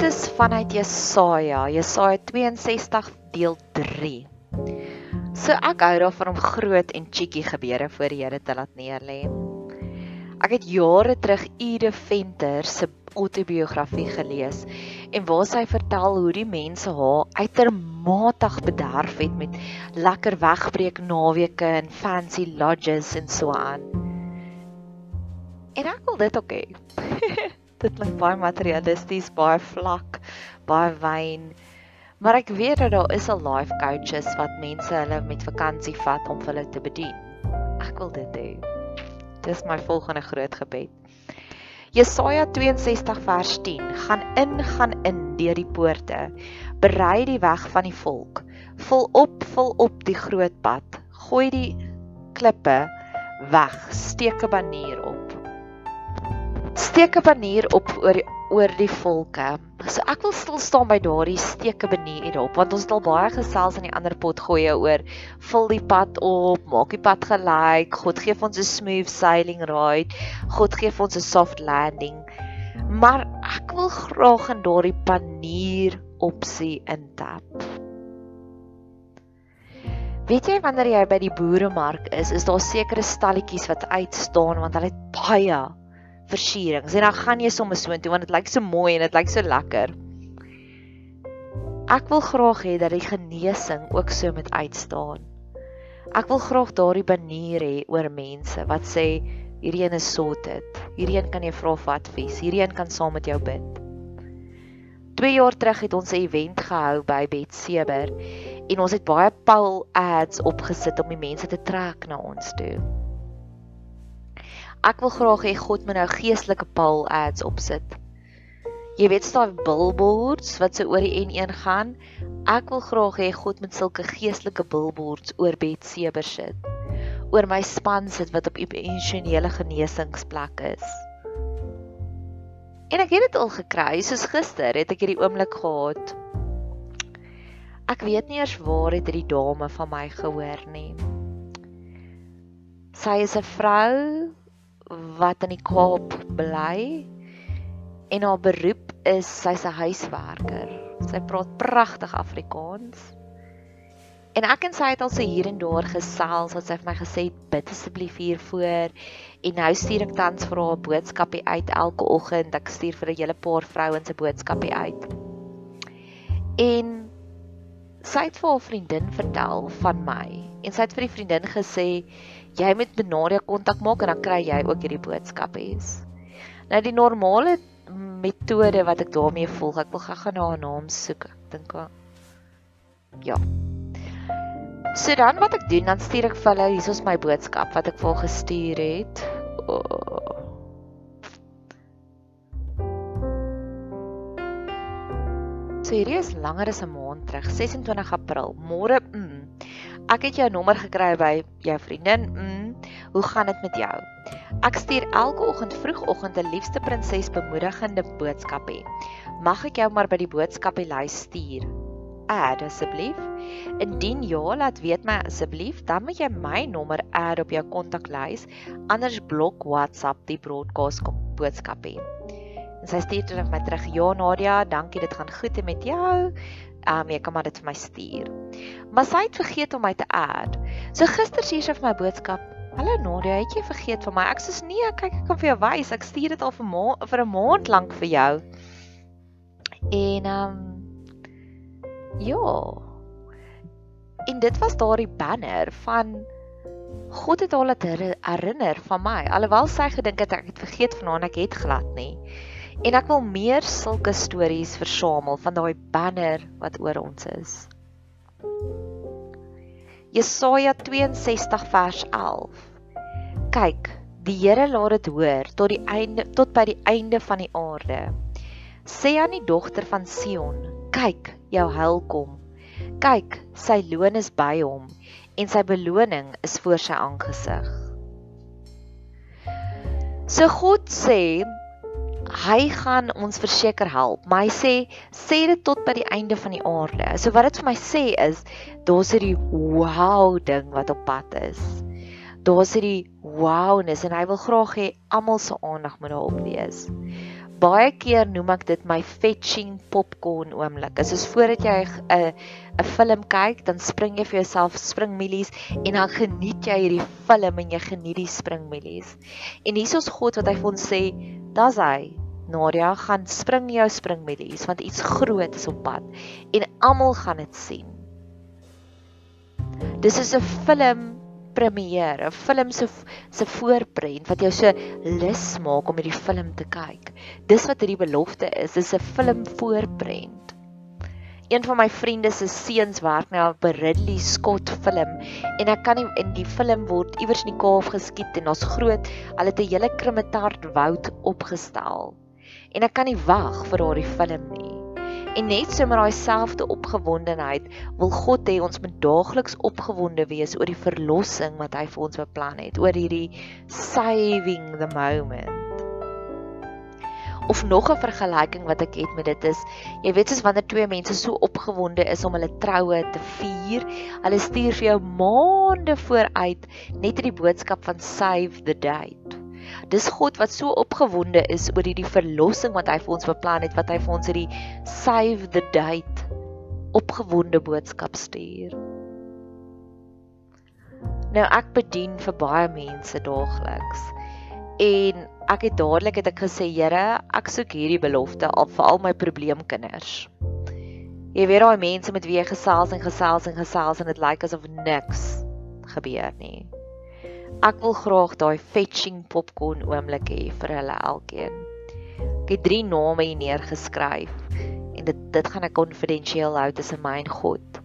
Is vanuit Jesaja, Jesaja 62 deel 3. So ek hou daarvan om groot en cheeky gebeure voor die Here te laat neerlê. Ek het jare terug Ide Venter se autobiografie gelees en waar sy vertel hoe die mense haar uitermate bederf het met lekker wegbreek naweke en fancy lodges en so aan. En ek wil dit ook hê. dit klink baie materialisties, baie vlak, baie wyn. Maar ek weet dat daar is al life coaches wat mense hulle met vakansie vat om hulle te bedien. Ek wil dit hê. Dis my volgende groot gebed. Jesaja 62 vers 10: Gaan in, gaan in deur die poorte. Berei die weg van die volk. Vul op, vul op die groot pad. Gooi die klippe weg. Steek 'n banier op. Steek 'n banier op oor oor die volke. So ek wil stil staan by daardie steke benier hierop want ons het al baie gesels in die ander pot gooi oor vul die pad op, maak die pad gelyk. God gee ons 'n smooth sailing ride. God gee ons 'n soft landing. Maar ek wil graag in daardie panier opsie intap. Weet jy wanneer jy by die boeremark is, is daar sekere stalletjies wat uitstaan want hulle het baie versierings en dan gaan jy sommer so intoe want dit lyk so mooi en dit lyk so lekker. Ek wil graag hê dat die genesing ook so met uitstaan. Ek wil graag daardie banier hê oor mense wat sê hierdie een is sorted. Hierdie een kan jy vra vir advies. Hierdie een kan saam met jou bid. 2 jaar terug het ons 'n event gehou by Betseber en ons het baie Paul ads opgesit om die mense te trek na ons toe. Ek wil graag hê God moet nou geestelike paal ads opsit. Jy weet staan billboards wat so oor die N1 gaan. Ek wil graag hê God moet sulke geestelike billboards oor Betseber sit. Oor my span sit wat op emosionele genesingsplek is. En ek het dit al gekry, soos gister het ek hierdie oomblik gehad. Ek weet nie eers waar het hierdie dame van my gehoor nie. Sy is 'n vrou wat in die Kaap bly en haar beroep is sy's 'n huiswerker. Sy praat pragtig Afrikaans. En ek en sy het al so hier en daar gesels wat sy vir my gesê het bid asseblief hiervoor en nou stuur ek tans vir haar 'n boodskapie uit elke oggend. Ek stuur vir 'n hele paar vrouens se boodskapie uit. En sy het vir haar vriendin vertel van my en sy het vir die vriendin gesê jy met Nadia kontak maak en dan kry jy ook hierdie boodskap hês. Nou die normale metode wat ek daarmee volg, ek wil gou-gou na haar naam soek. Ek dink ja. So dan wat ek doen, dan stuur ek vir hulle hier is my boodskap wat ek vir gestuur het. Oh. So hierdie is langer as 'n maand terug, 26 April. Môre, mm, Ek het jou nommer gekry by jou vriendin. Mm, hoe gaan dit met jou? Ek stuur elke oggend vroegoggend 'n liefste prinses bemoedigende boodskap hê. Mag ek jou maar by die boodskapielys stuur? Add asseblief. Indien ja, laat weet my asseblief, dan moet jy my nommer add op jou kontaklys, anders blok WhatsApp die broadcast boodskap hê. En sy stuur terug my terug: "Ja Nadia, dankie, dit gaan goed met jou. Ehm um, jy kan maar dit vir my stuur." Maar sy het vergeet om my te add. So gister stuur sy vir my boodskap: "Hallo Nadia, het jy vergeet van my?" Ek sê: "Nee, kyk ek kan vir jou wys. Ek stuur dit al vir ma vir 'n maand lank vir jou." En ehm um, ja. En dit was daardie banner van God het haar herinner van my. Alhoewel sy gedink het ek het vergeet van haar en ek het glad nie. En ek wil meer sulke stories versamel van daai banner wat oor ons is. Jesaja 62 vers 11. Kyk, die Here laat dit hoor tot die einde tot by die einde van die aarde. Sê aan die dogter van Sion, kyk, jou hel kom. Kyk, sy loon is by hom en sy beloning is voor sy aangesig. So God sê hy gaan ons verseker help. Maar hy sê sê dit tot by die einde van die aarde. So wat dit vir my sê is daar's hierdie wow ding wat op pad is. Daar's hierdie wowness en hy wil graag hê almal se aandag moet daarop wees. Baie keer noem ek dit my fetching popcorn oomblik. Dit is voordat jy 'n 'n film kyk, dan spring jy vir jouself springmilies en dan geniet jy hierdie film en jy geniet die springmilies. En hier is ons God wat hy vir ons sê, "Das hy, Nadia gaan spring jou springmelies want iets groot is op pad en almal gaan dit sien. Dis is 'n film premier, 'n film se se voorprent wat jou so lus maak om hierdie film te kyk. Dis wat hierdie belofte is, dis 'n film voorprent. Een van my vriende se seuns werk nou 'n Ridley Scott film en ek kan nie in die film word iewers in die Kaap geskiet en daar's groot, hulle het 'n hele krimetard woud opgestel en ek kan nie wag vir daardie film nie. En net so met daai selfde opgewondenheid wil God hê ons moet daagliks opgewonde wees oor die verlossing wat hy vir ons beplan het, oor hierdie saving the moment. Of nog 'n vergelyking wat ek het met dit is, jy weet soos wanneer twee mense so opgewonde is om hulle troue te vier, hulle stuur vir jou maande vooruit net die boodskap van save the date. Dis God wat so opgewonde is oor hierdie verlossing wat hy vir ons beplan het, wat hy vir ons hierdie save the date opgewonde boodskap stuur. Nou ek bedien vir baie mense daagliks. En ek het dadelik het ek gesê, Here, ek soek hierdie belofte al vir al my probleemkinders. Jy weet daai mense met wie jy gesels en gesels en gesels en dit lyk asof niks gebeur nie. Ek wil graag daai fetching popcorn oomblik hê vir hulle elkeen. Ek het drie name hier neergeskryf en dit dit gaan ek konfidensieel hou tussen my en God.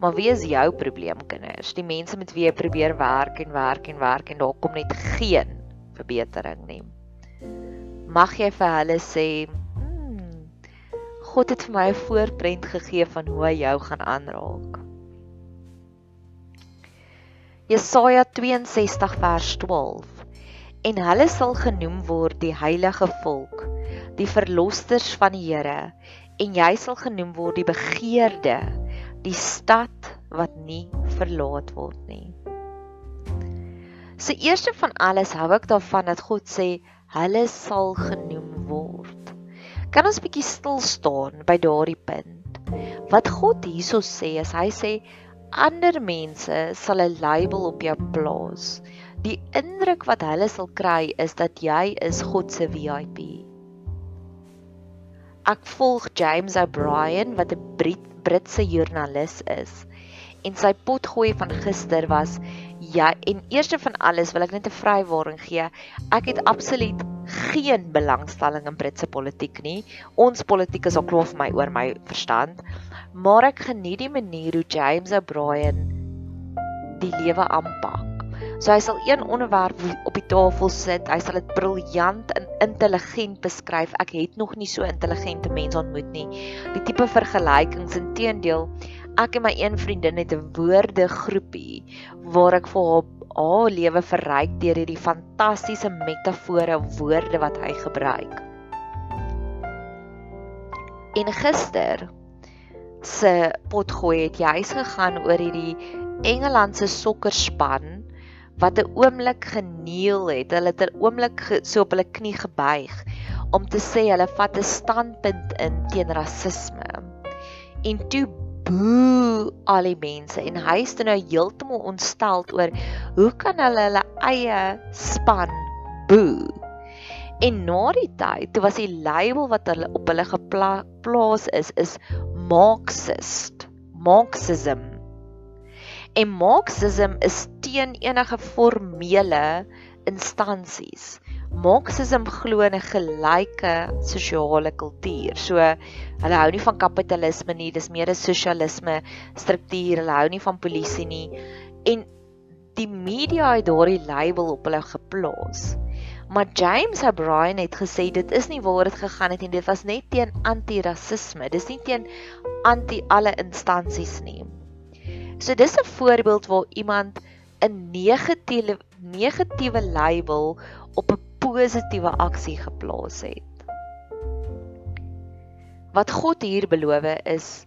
Maar wie is jou probleemkinders? Die mense met wie jy probeer werk en werk en werk en daar kom net geen verbetering nie. Mag jy vir hulle sê, hmm, God het vir my 'n voorprent gegee van hoe hy jou gaan aanraak. Jesaja 62 vers 12. En hulle sal genoem word die heilige volk, die verlossers van die Here, en jy sal genoem word die begeerde, die stad wat nie verlaat word nie. So eerste van alles hou ek daarvan dat God sê hulle sal genoem word. Kan ons bietjie stil staan by daardie punt? Wat God hierso sê is hy sê ander mense sal 'n label op jou plaas. Die indruk wat hulle sal kry is dat jy is God se VIP. Ek volg James O'Brien wat 'n Brit Britse joernalis is. En sy potgooi van gister was ja en eerste van alles wil ek net 'n vrywaring gee. Ek het absoluut geen belangstelling in Britse politiek nie. Ons politiek is al klaar vir my oor my verstand maar ek geniet die manier hoe James O'Brien die lewe aanpak. So hy sal een onderwerp op die tafel sit, hy sal dit briljant en intelligent beskryf. Ek het nog nie so intelligente mense ontmoet nie. Die tipe vergelykings inteendeel, ek en my een vriendin het 'n woordegroepie waar ek vir haar haar lewe verryk deur hierdie fantastiese metafore woorde wat hy gebruik. En gister se potgooi het juis gegaan oor hierdie Engelandse sokkerspan wat 'n oomblik geneel het. Hulle het 'n oomblik so op hulle knie gebuig om te sê hulle vat 'n standpunt in teen rasisme. En toe boe al die mense en hy is nou heeltemal ontstel oor hoe kan hulle hulle eie span boe? En na die tyd, toe was die label wat hulle op hulle geplaas is is Marxist, Marxism. En Marxism is teen enige formele instansies. Marxism glo in 'n gelyke sosiale kultuur. So hulle hou nie van kapitalisme nie, dis meer 'n sosialisme struktuur. Hulle hou nie van polisie nie. En die media het daardie label op hulle geplaas. Maar James O'Brien het gesê dit is nie waar dit gegaan het nie. Dit was net teen anti-rasisme. Dis nie teen anti alle instansies nie. So dis 'n voorbeeld waar iemand 'n negatiewe negatiewe label op 'n positiewe aksie geplaas het. Wat God hier beloof is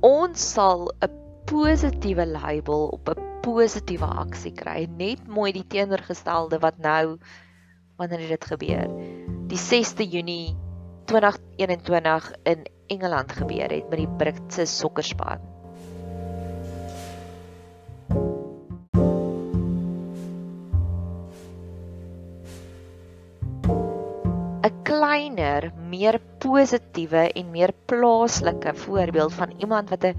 ons sal 'n positiewe label op 'n positiewe aksie kry, net mooi die teenoorgestelde wat nou wanneer dit gebeur. Die 6de Junie 2021 in Engeland gebeur het met die Britse sokkerspan. kleiner, meer positiewe en meer plaaslike voorbeeld van iemand wat 'n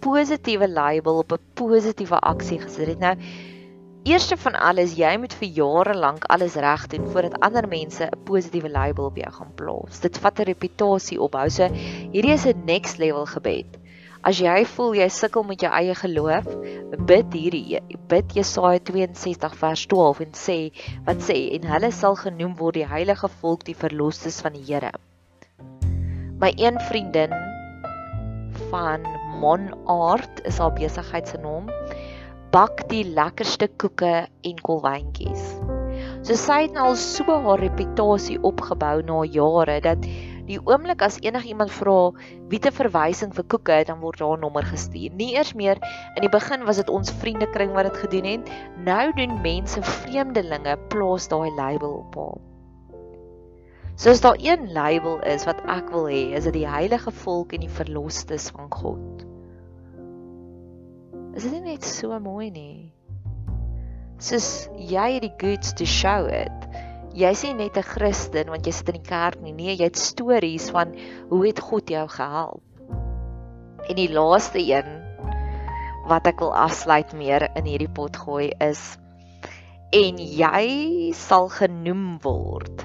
positiewe label op 'n positiewe aksie gesit het. Nou, eerste van alles, jy moet vir jare lank alles reg doen voordat ander mense 'n positiewe label op jou gaan plaas. Dit vat 'n reputasie opbou. So hierdie is 'n next level gebed. As jy voel jy sukkel met jou eie geloof, bid hierdie bid Jesaja 62 vers 12 en sê wat sê en hulle sal genoem word die heilige volk, die verlosstes van die Here. My een vriendin van Monart is haar besigheid se naam, bak die lekkerste koeke en kolwyntjies. So sy het nou al so haar reputasie opgebou na jare dat Die oomblik as enigiemand vra wie te verwysing vir koeke, dan word haar nommer gestuur. Nie eers meer in die begin was dit ons vriendekring wat dit gedoen het. Nou doen mense vreemdelinge plaas daai label op haar. Soos daar een label is wat ek wil hê, is dit die heilige volk en die verlosstes van God. Is dit net so mooi nie? Soos jy het die goods to show it jy's nie net 'n Christen want jy sit in die kerk nie. Nee, jy het stories van hoe het God jou gehelp. En die laaste een wat ek wil afsluit meer in hierdie pot gooi is en jy sal genoem word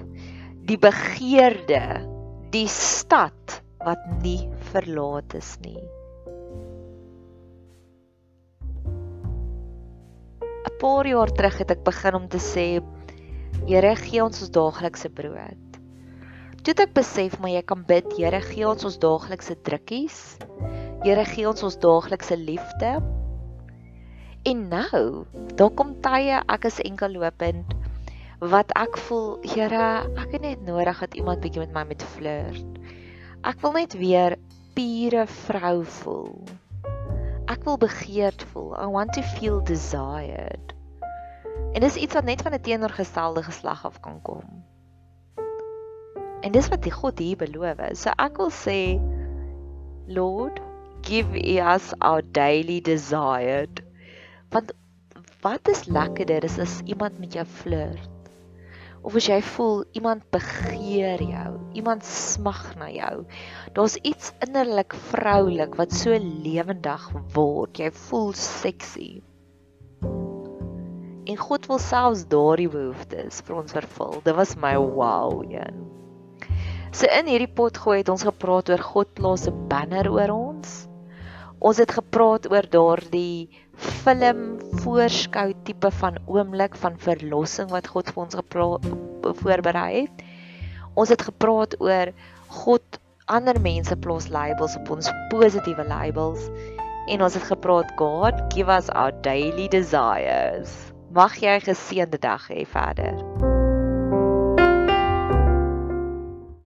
die begeerde die stad wat nie verlaat is nie paar jaar terug het ek begin om te sê Here gee ons ons daaglikse brood. Toe ek besef maar jy kan bid, Here gee ons ons daaglikse drukkies. Here gee ons ons daaglikse liefde. En nou, daar kom tye ek is enkel lopend wat ek voel, Here, ek het net nodig dat iemand bietjie met my met flirt. Ek wil net weer pure vrou voel. Ek wil begeerd voel. I want to feel desired. En dis iets wat net van 'n teenoorgestelde geslag af kan kom. En dis wat die God hier beloof. So ek wil sê Lord, give us our daily desired. Want wat is lekkerder is as iemand met jou flirt. Of as jy voel iemand begeer jou, iemand smag na jou. Daar's iets innerlik vroulik wat so lewendig word. Jy voel sexy en God wil selfs daardie behoeftes vir ons vervul. Dit was my wow een. So in hierdie pot gooi het ons gepraat oor God plaas 'n banner oor ons. Ons het gepraat oor daardie film voorskou tipe van oomblik van verlossing wat God vir ons voorberei het. Ons het gepraat oor God ander mense plaas labels op ons positiewe labels en ons het gepraat God give us our daily desires. Mag jy 'n geseënde dag hê verder.